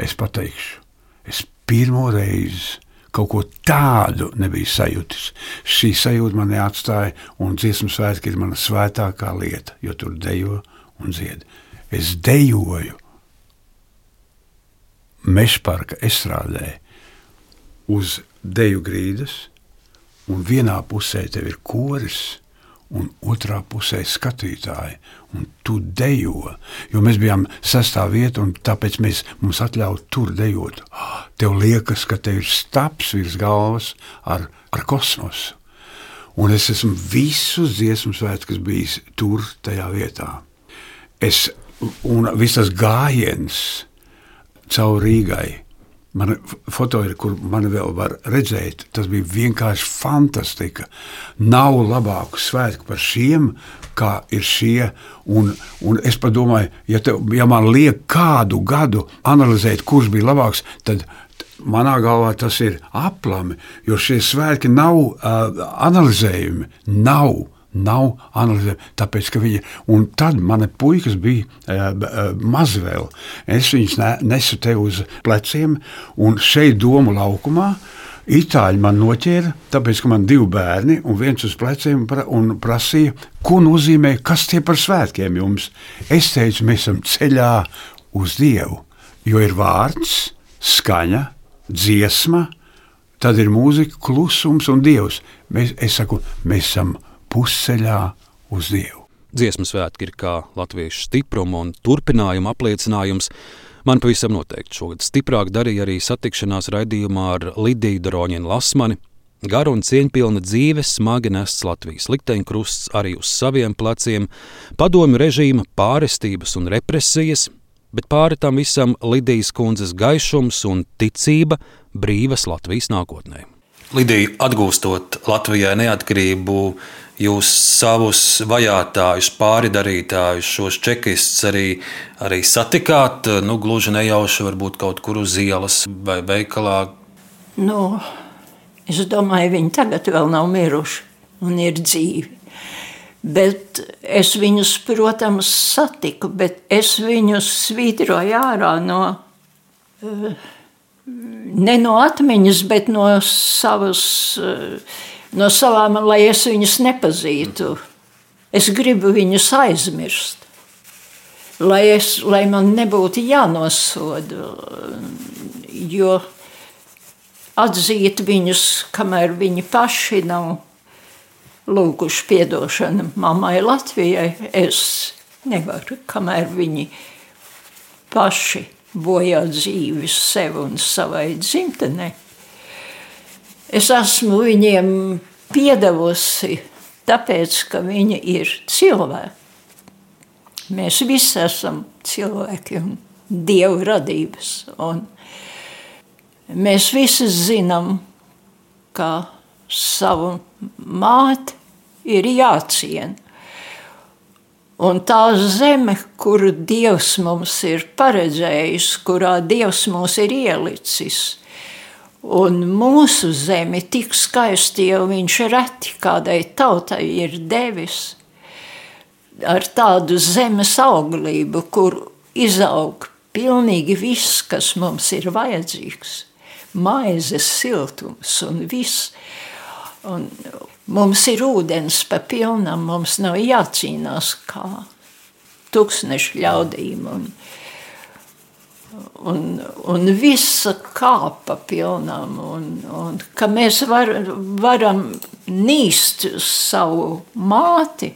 es pateikšu, es pirmo reizi kaut ko tādu nebiju sajūtis. Šī sajūta man neatstāja, un dziesmu svētki ir mana svētākā lieta, jo tur dejo un dzied. Es dejoju Mešparka estrādē uz deju grīdas, un vienā pusē tev ir koris, un otrā pusē skatītāji, un tu dejo. Jo mēs bijām sestā vieta, un tāpēc mēs, mums atļauj tur dejot. Tev liekas, ka tev ir staps virs galvas ar, ar kosmosu. Un es esmu visus dziesmu svētkus bijis tur, tajā vietā. Es, un visas gājiens caur Rīgai Man foto ir, kur man vēl var redzēt. Tas bija vienkārši fantastika. Nav labāku svētku par šiem, kā ir šie. Un, un es domāju, ja, te, ja man liek kādu gadu analizēt, kurš bija labāks, tad manā galvā tas ir aplami. Jo šie svētki nav uh, analizējumi. Nav nav analizējama. Tāpēc, ka viņa, un tad mani puikas bija uh, mazi vēl. Es viņus ne, nesu te uz pleciem, un šeit domu laukumā Itāļi man noķēra, tāpēc, ka man ir divi bērni, un viens uz pleciem un prasīja, ko nozīmē, kas tie par svētkiem jums. Es teicu, mēs esam ceļā uz Dievu, jo ir vārds, skaņa, dziesma, tad ir mūzika, klusums un Dievs. Mēs, es saku, mēs esam pusceļā uz Dievu. Dziesmu svētki ir kā latviešu stipruma un turpinājuma apliecinājums. Man pavisam noteikti šogad stiprāk darīja arī satikšanās raidījumā ar Lidiju Doroņinu Lasmani. Garu un cieņpilna dzīve smagi nests Latvijas likteņkrusts arī uz saviem pleciem, padomju režīma pārestības un represijas, bet pāri tam visam Lidijas kundzes gaišums un ticība brīvas Latvijas nākotnē. Lidija, atgūstot Latvijai neatkarību, jūs savus vajātājus, pāridarītājus, šos čekistus arī, arī satikāt, nu, gluži nejauši, varbūt kaut kur uz ielas vai veikalā? Nu, es domāju, viņi tagad vēl nav miruši un ir dzīvi. Bet es viņus, protams, satiku, bet es viņus svītroju ārā no, ne no atmiņas, bet no savas no savām, lai es viņus nepazītu. Es gribu viņus aizmirst, lai, es, lai man nebūtu jānosoda. Jo atzīt viņus, kamēr viņi paši nav lūguši atdošanu mammai Latvijai, es nevaru, kamēr viņi paši bojā dzīvi sev un savai dzimtenei. Es esmu viņiem piedevusi, tāpēc, ka viņi ir cilvēki. Mēs visi esam cilvēki un dievu radības. Un mēs visi zinām, ka savu māti ir jāciena. Un tā zeme, kuru Dievs mums ir paredzējis, kurā Dievs mūs ir ielicis, Un mūsu zeme tik skaisti jau viņš reti kādai tautai ir devis. Ar tādu zemes auglību, kur izaug pilnīgi viss, kas mums ir vajadzīgs. Maizes siltums un viss. Un mums ir ūdens pa pilnam, mums nav jācīnās kā tūkstnešu ļaudīm. Un, un, un visa kāpa pilnam, un, un ka mēs var, varam nīst savu māti,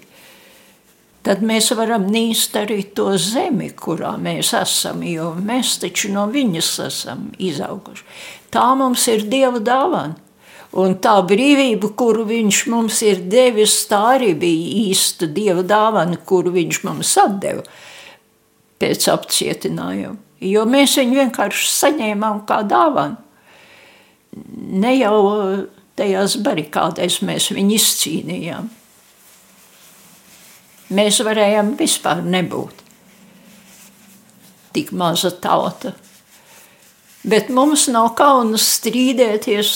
tad mēs varam nīst arī to zemi, kurā mēs esam, jo mēs taču no viņas esam izauguši. Tā mums ir Dieva dāvana. Un tā brīvība, kuru viņš mums ir devis, tā arī bija īsta dieva dāvana, kuru viņš mums atdeva pēc apcietinājuma. Jo mēs viņu vienkārši saņēmām kā dāvanu. Ne jau tajās barikādēs mēs viņu izcīnījām. Mēs varējām vispār nebūt tik maza tauta. Bet mums nav kaunas strīdēties,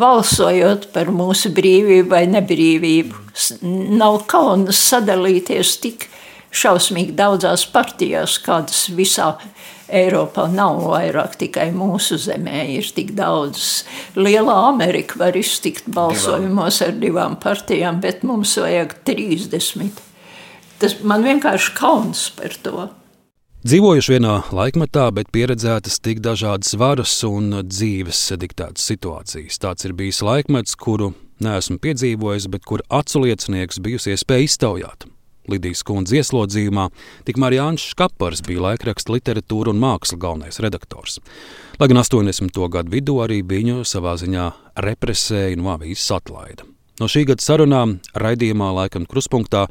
balsojot par mūsu brīvību vai nebrīvību. Nav kaunas sadalīties tik šausmīgi daudzās partijās, kādas visā Eiropā nav vairāk tikai mūsu zemē. Ir tik daudz. Lielā Amerika var iztikt balsojumos ar divām partijām, bet mums vajag 30. Tas man vienkārši kauns par to. Dzīvojuši vienā laikmetā, bet pieredzētas tik dažādas varas un dzīves diktētas situācijas. Tāds ir bijis laikmets, kuru neesmu piedzīvojis, bet kur acu liecinieks bijusi iespēja iztaujāt. Lidijas kundze ieslodzījumā, tikmēr Jānis Škapars bija laikraksta literatūra un māksla galvenais redaktors. Lai gan 80. gadu vidū arī viņu savā ziņā represēja un avīzes atlaida. No šī gada sarunām raidījumā laikam kruspunktā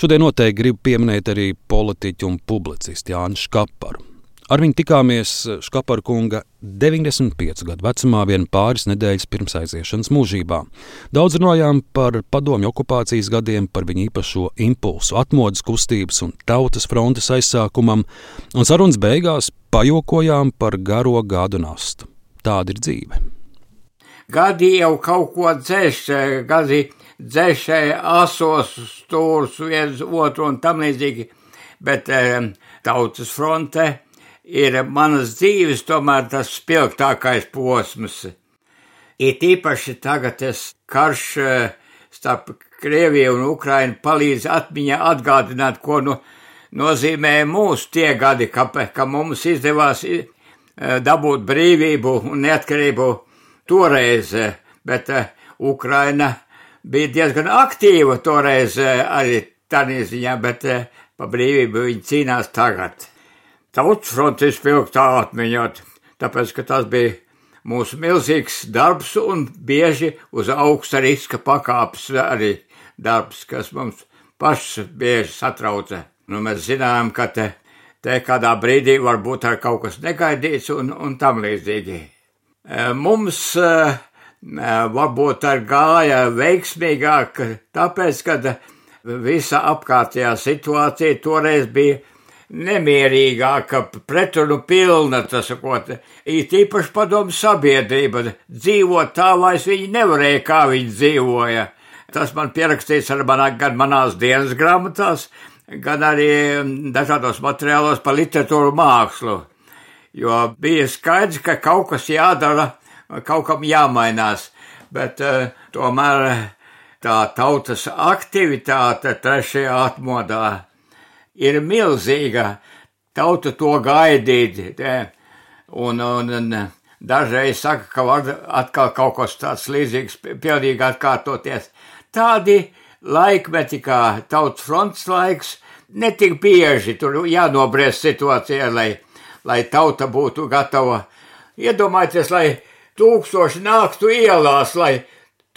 šodien noteikti gribu pieminēt arī politiķu un publicistu Jānis Škaparu. Ar viņu tikāmies Škapara kunga 95 gadu vecumā, vien pāris nedēļas pirms aiziešanas mūžībā. Daudz runājām par padomju okupācijas gadiem, par viņa īpašo impulsu, atmodas kustības un tautas frontes aizsākumam, un sarunas beigās pajokojām par garo gadu nastu. Tāda ir dzīve. Gadi jau kaut ko dzēš, gadi dzēšē asos stūrus viens otru un tam līdzīgi, bet e, tautas fronte ir manas dzīves tomēr tas spilgtākais posms. It īpaši tagad tas karš eh, starp Krieviju un Ukrainu palīdz atmiņā atgādināt, ko nu, nozīmē mūsu tie gadi, ka, ka mums izdevās eh, dabūt brīvību un neatkarību toreiz, bet Ukraina bija diezgan aktīva toreiz uh, arī tādā ziņā, bet uh, pa brīvību viņi cīnās tagad. Tautas fronte izpilgtā atmiņot, tāpēc, ka tas bija mūsu milzīgs darbs un bieži uz augsta riska pakāpes arī darbs, kas mums pašs bieži satrauca. Nu, mēs zinām, ka te, te kādā brīdī var būt ar kaut kas negaidīts un, un tam līdzīgi. E, mums e, varbūt ar gāja veiksmīgāk, tāpēc, ka visa apkārtējā situācija toreiz bija nemierīgāka, pretrunu pilna, tas sakot, it īpaši padomu sabiedrība, dzīvot tā, vairs viņi nevarēja, kā viņi dzīvoja. Tas man pierakstīts ar manā, gan manās dienas grāmatās, gan arī dažādos materiālos par literatūru mākslu, jo bija skaidrs, ka kaut kas jādara, kaut kam jāmainās, bet uh, tomēr tā tautas aktivitāte trešajā atmodā ir milzīga. Tauta to gaidīt. Un, un, un dažreiz saka, ka var atkal kaut kas tāds līdzīgs pilnīgi atkārtoties. Tādi laikmeti kā tautas fronts laiks netik bieži tur jānobriest situācijā, lai, lai tauta būtu gatava. Iedomājieties, lai tūkstoši nāktu ielās, lai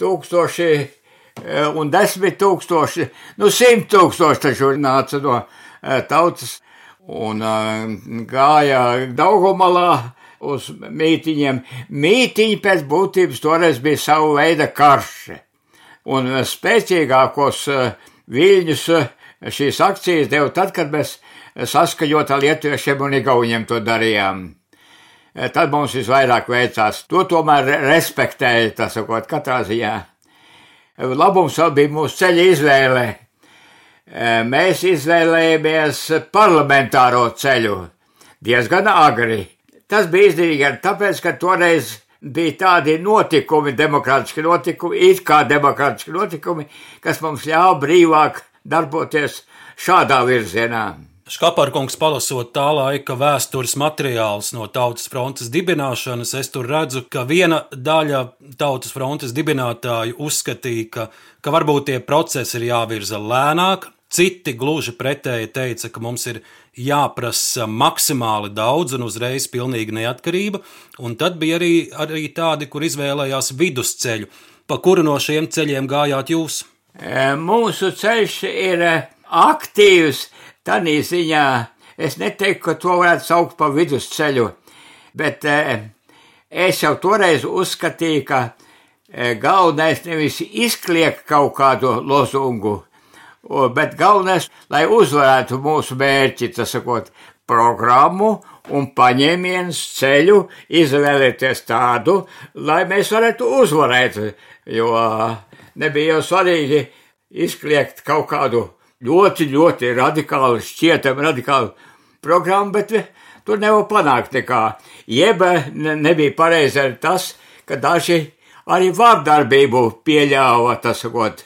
tūkstoši eh, un desmit tūkstoši, nu simt tūkstoši taču nāca no Eh, tautas un eh, gāja Daugomalā uz mītiņiem. Mītiņi pēc būtības toreiz bija savu veidu karš, un spēcīgākos viļņus šīs akcijas deva tad, kad mēs saskaņot ar lietuviešiem un igauņiem to darījām. Tad mums visvairāk veicās. To tomēr respektēja, tas sakot, katrā ziņā. Labums vēl bija mūsu ceļa izvēle mēs izvēlējāmies parlamentāro ceļu diezgan agri. Tas bija izdevīgi arī tāpēc, ka toreiz bija tādi notikumi, demokrātiski notikumi, it kā demokrātiski notikumi, kas mums ļāva brīvāk darboties šādā virzienā. Škaparkungs palasot tā laika vēstures materiālus no Tautas frontes dibināšanas, es tur redzu, ka viena daļa Tautas frontes dibinātāju uzskatīja, ka, ka varbūt tie procesi ir jāvirza lēnāk, Citi gluži pretēji teica, ka mums ir jāprasa maksimāli daudz un uzreiz pilnīga neatkarība, un tad bija arī, arī tādi, kur izvēlējās vidusceļu. Pa kuru no šiem ceļiem gājāt jūs? Mūsu ceļš ir e, aktīvs, tādā ziņā es neteiktu, ka to varētu saukt par vidusceļu, bet e, es jau toreiz uzskatīju, ka galvenais nevis izkliegt kaut kādu lozungu, bet galvenais, lai uzvarētu mūsu mērķi, tas sakot, programmu un paņēmienus ceļu, izvēlēties tādu, lai mēs varētu uzvarēt, jo nebija jau svarīgi izkliegt kaut kādu ļoti, ļoti radikālu, šķietami radikālu programmu, bet tur nevar panākt nekā. Jeb nebija pareizi arī tas, ka daži arī vārdarbību pieļāva, tas sakot,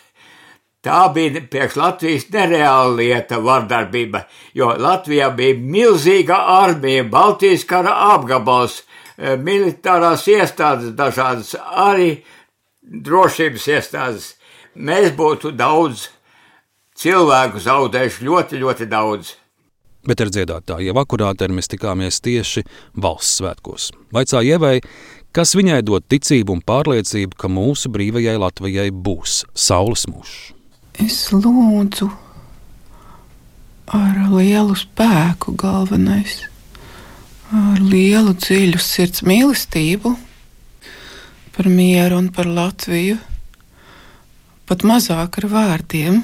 Tā bija priekš Latvijas nereāla lieta, vardarbība, jo Latvijā bija milzīga armija, Baltijas kara apgabals, eh, militārās iestādes dažādas, arī drošības iestādes. Mēs būtu daudz cilvēku zaudējuši, ļoti, ļoti daudz. Bet ar dziedātāju jau akurāti mēs tikāmies tieši valsts svētkos. Vaicā ievai, kas viņai dod ticību un pārliecību, ka mūsu brīvajai Latvijai būs saules mūžs. Es lūdzu ar lielu spēku, galvenais, ar lielu dziļu sirds mīlestību par mieru un par Latviju, pat mazāk ar vārdiem,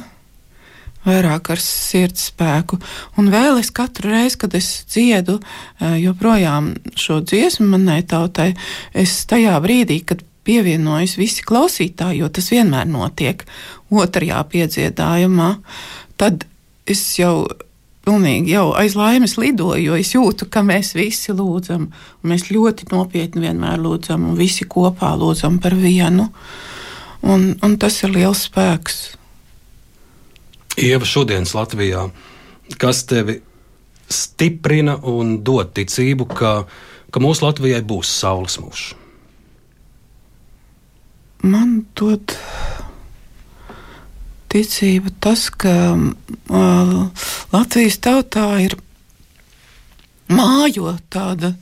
vairāk ar sirds spēku. Un vēl es katru reizi, kad es dziedu eh, joprojām šo dziesmu manai tautai, es tajā brīdī, kad pievienojas visi klausītāji, jo tas vienmēr notiek otrajā piedziedājumā, tad es jau pilnīgi jau aiz laimes lidoju, jo es jūtu, ka mēs visi lūdzam. Mēs ļoti nopietni vienmēr lūdzam, un visi kopā lūdzam par vienu. Un, un tas ir liels spēks. Ieva, šodienas Latvijā, kas tevi stiprina un dod ticību, ka, ka mūsu Latvijai būs saules mūžs? Man dod ticība tas, ka uh, Latvijas tautā ir mājo tāda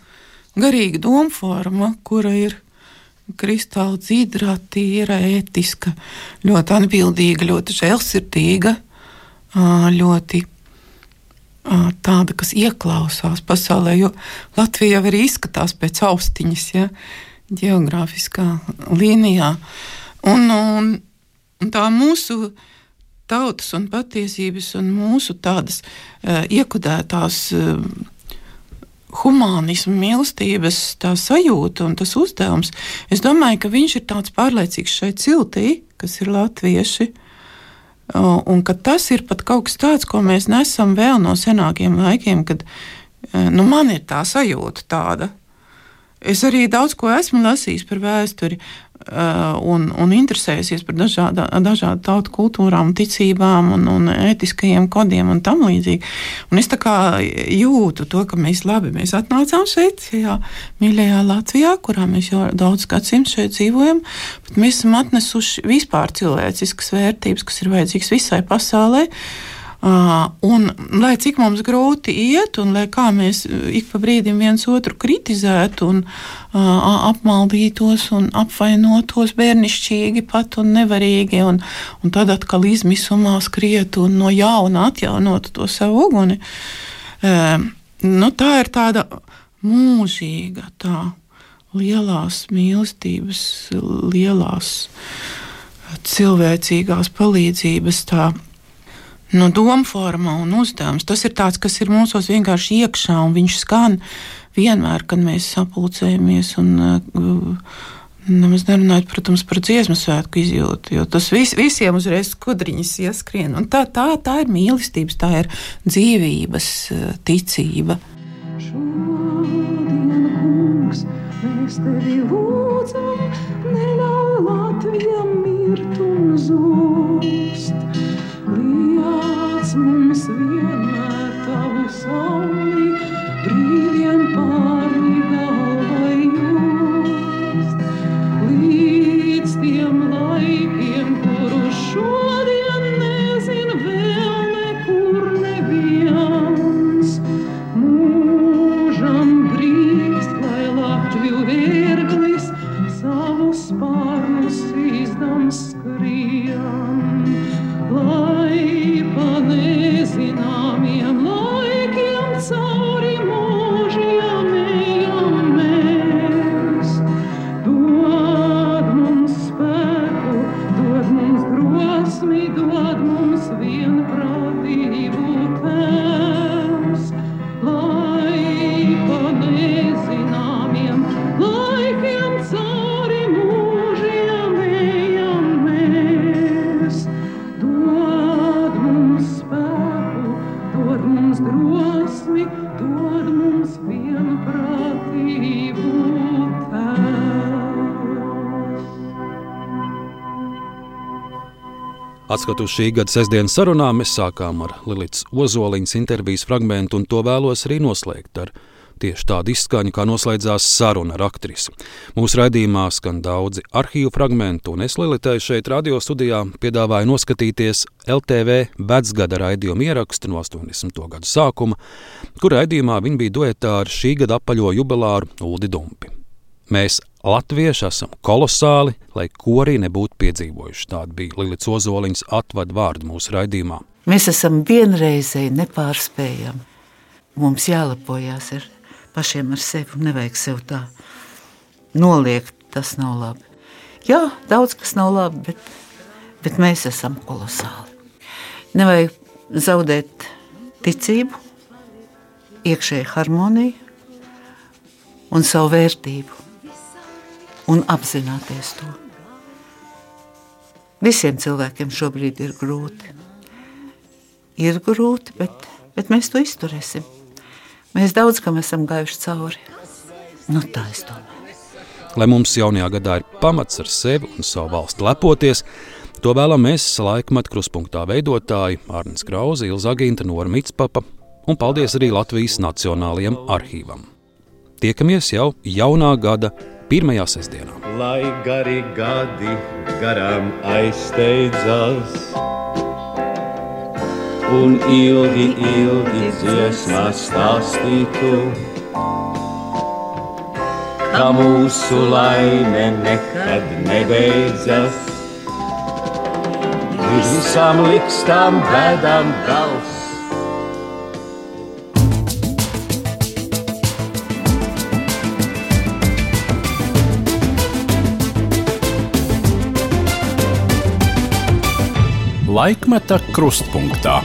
garīga domforma, kura ir kristāli dzīvā, tīra, ētiska, ļoti atbildīga, ļoti žēlsirdīga, ļoti tāda, kas ieklausās pasaulē, jo Latvija jau arī izskatās pēc austiņas, ja geogrāfiskā līnijā. Un, un, un tā mūsu tautas un patiesības un mūsu tādas uh, iekudētās uh, humanismu, mīlestības sajūta un tas uzdevums. Es domāju, ka viņš ir tāds pārliecīgs šai ciltī, kas ir latvieši. Un ka tas ir pat kaut kas tāds, ko mēs nesam vēl no senākiem laikiem, kad uh, nu, man ir tā sajūta tāda. Es arī daudz ko esmu lasījis par vēsturi, Uh, un, un interesējusies par dažāda, dažādu tautu kultūrām, ticībām un, un ētiskajiem kodiem un tam līdzīgi. Un es jūtu to, ka mēs labi mēs atnācām šeit, šajā mīļajā Latvijā, kurā mēs jau daudz gadsimtu šeit dzīvojam, bet mēs esam atnesuši vispār cilvēciskas vērtības, kas ir vajadzīgas visai pasaulē. Uh, un, lai cik mums grūti iet, un lai kā mēs ik pa brīdim viens otru kritizētu, un uh, apmaldītos un apvainotos bērnišķīgi pat un nevarīgi, un, un tad atkal izmisumā skrietu un no jauna atjaunotu to savu uguni. Uh, nu, tā ir tāda mūžīga, tā lielās mīlestības, lielās cilvēcīgās palīdzības. Tā, no doma forma un uzdevums. Tas ir tāds, kas ir mūsos vienkārši iekšā, un viņš skan vienmēr, kad mēs sapulcējamies. Un, uh, Nemaz nerunājot, protams, par dziesmu svētku izjūtu, jo tas vis, visiem uzreiz skudriņas ieskrien. Un tā, tā, tā ir mīlestības, tā ir dzīvības uh, ticība. Šodien, kungs, mēs tevi lūdzam, neļauj Latvijam mirt Atskatu šī gada sestdienas sarunām, mēs sākām ar Lilijas Ozoliņas intervijas fragment, un to vēlos arī noslēgt ar tieši tādu izskaņu, kā noslēdzās saruna ar aktrisi. Mūsu raidījumā skan daudzi arhīvu fragmentu, un es Lilitai šeit radio studijā piedāvāju noskatīties LTV vecgada raidījumu ierakstu no 80. gadu sākuma, kur raidījumā viņa bija duetā ar šī gada apaļo jubilāru Uldi Dumpi. Mēs, latvieši, esam kolosāli, lai ko arī nebūtu piedzīvojuši. Tāda bija Lilijas Ozoliņas atvadu vārdu mūsu raidījumā. Mēs esam vienreizēji nepārspējami. Mums jālepojas ar pašiem ar sevi un nevajag sev tā noliegt. Tas nav labi. Jā, daudz kas nav labi, bet, bet mēs esam kolosāli. Nevajag zaudēt ticību, iekšēju harmoniju un savu vērtību un apzināties to. Visiem cilvēkiem šobrīd ir grūti. Ir grūti, bet bet mēs to izturēsim. Mēs daudz kam esam gājuši cauri. Nu, tā es domāju. Lai mums jaunajā gadā ir pamats ar sevi un savu valsti lepoties, to vēlamies laikmetu kruspunktā veidotāji Arnēs Krauze, Ilza Aginta, Nora Mitspapa un paldies arī Latvijas Nacionālajiem arhīvam. Tiekamies jau jaunā gada pirmajā sestdienā. Lai gari gadi garām aizsteidzas, un ilgi, ilgi dziesmās stāstītu, ka mūsu laime nekad nebeidzas. Visam likstam bēdām gals. Laikmeta krustpunktā.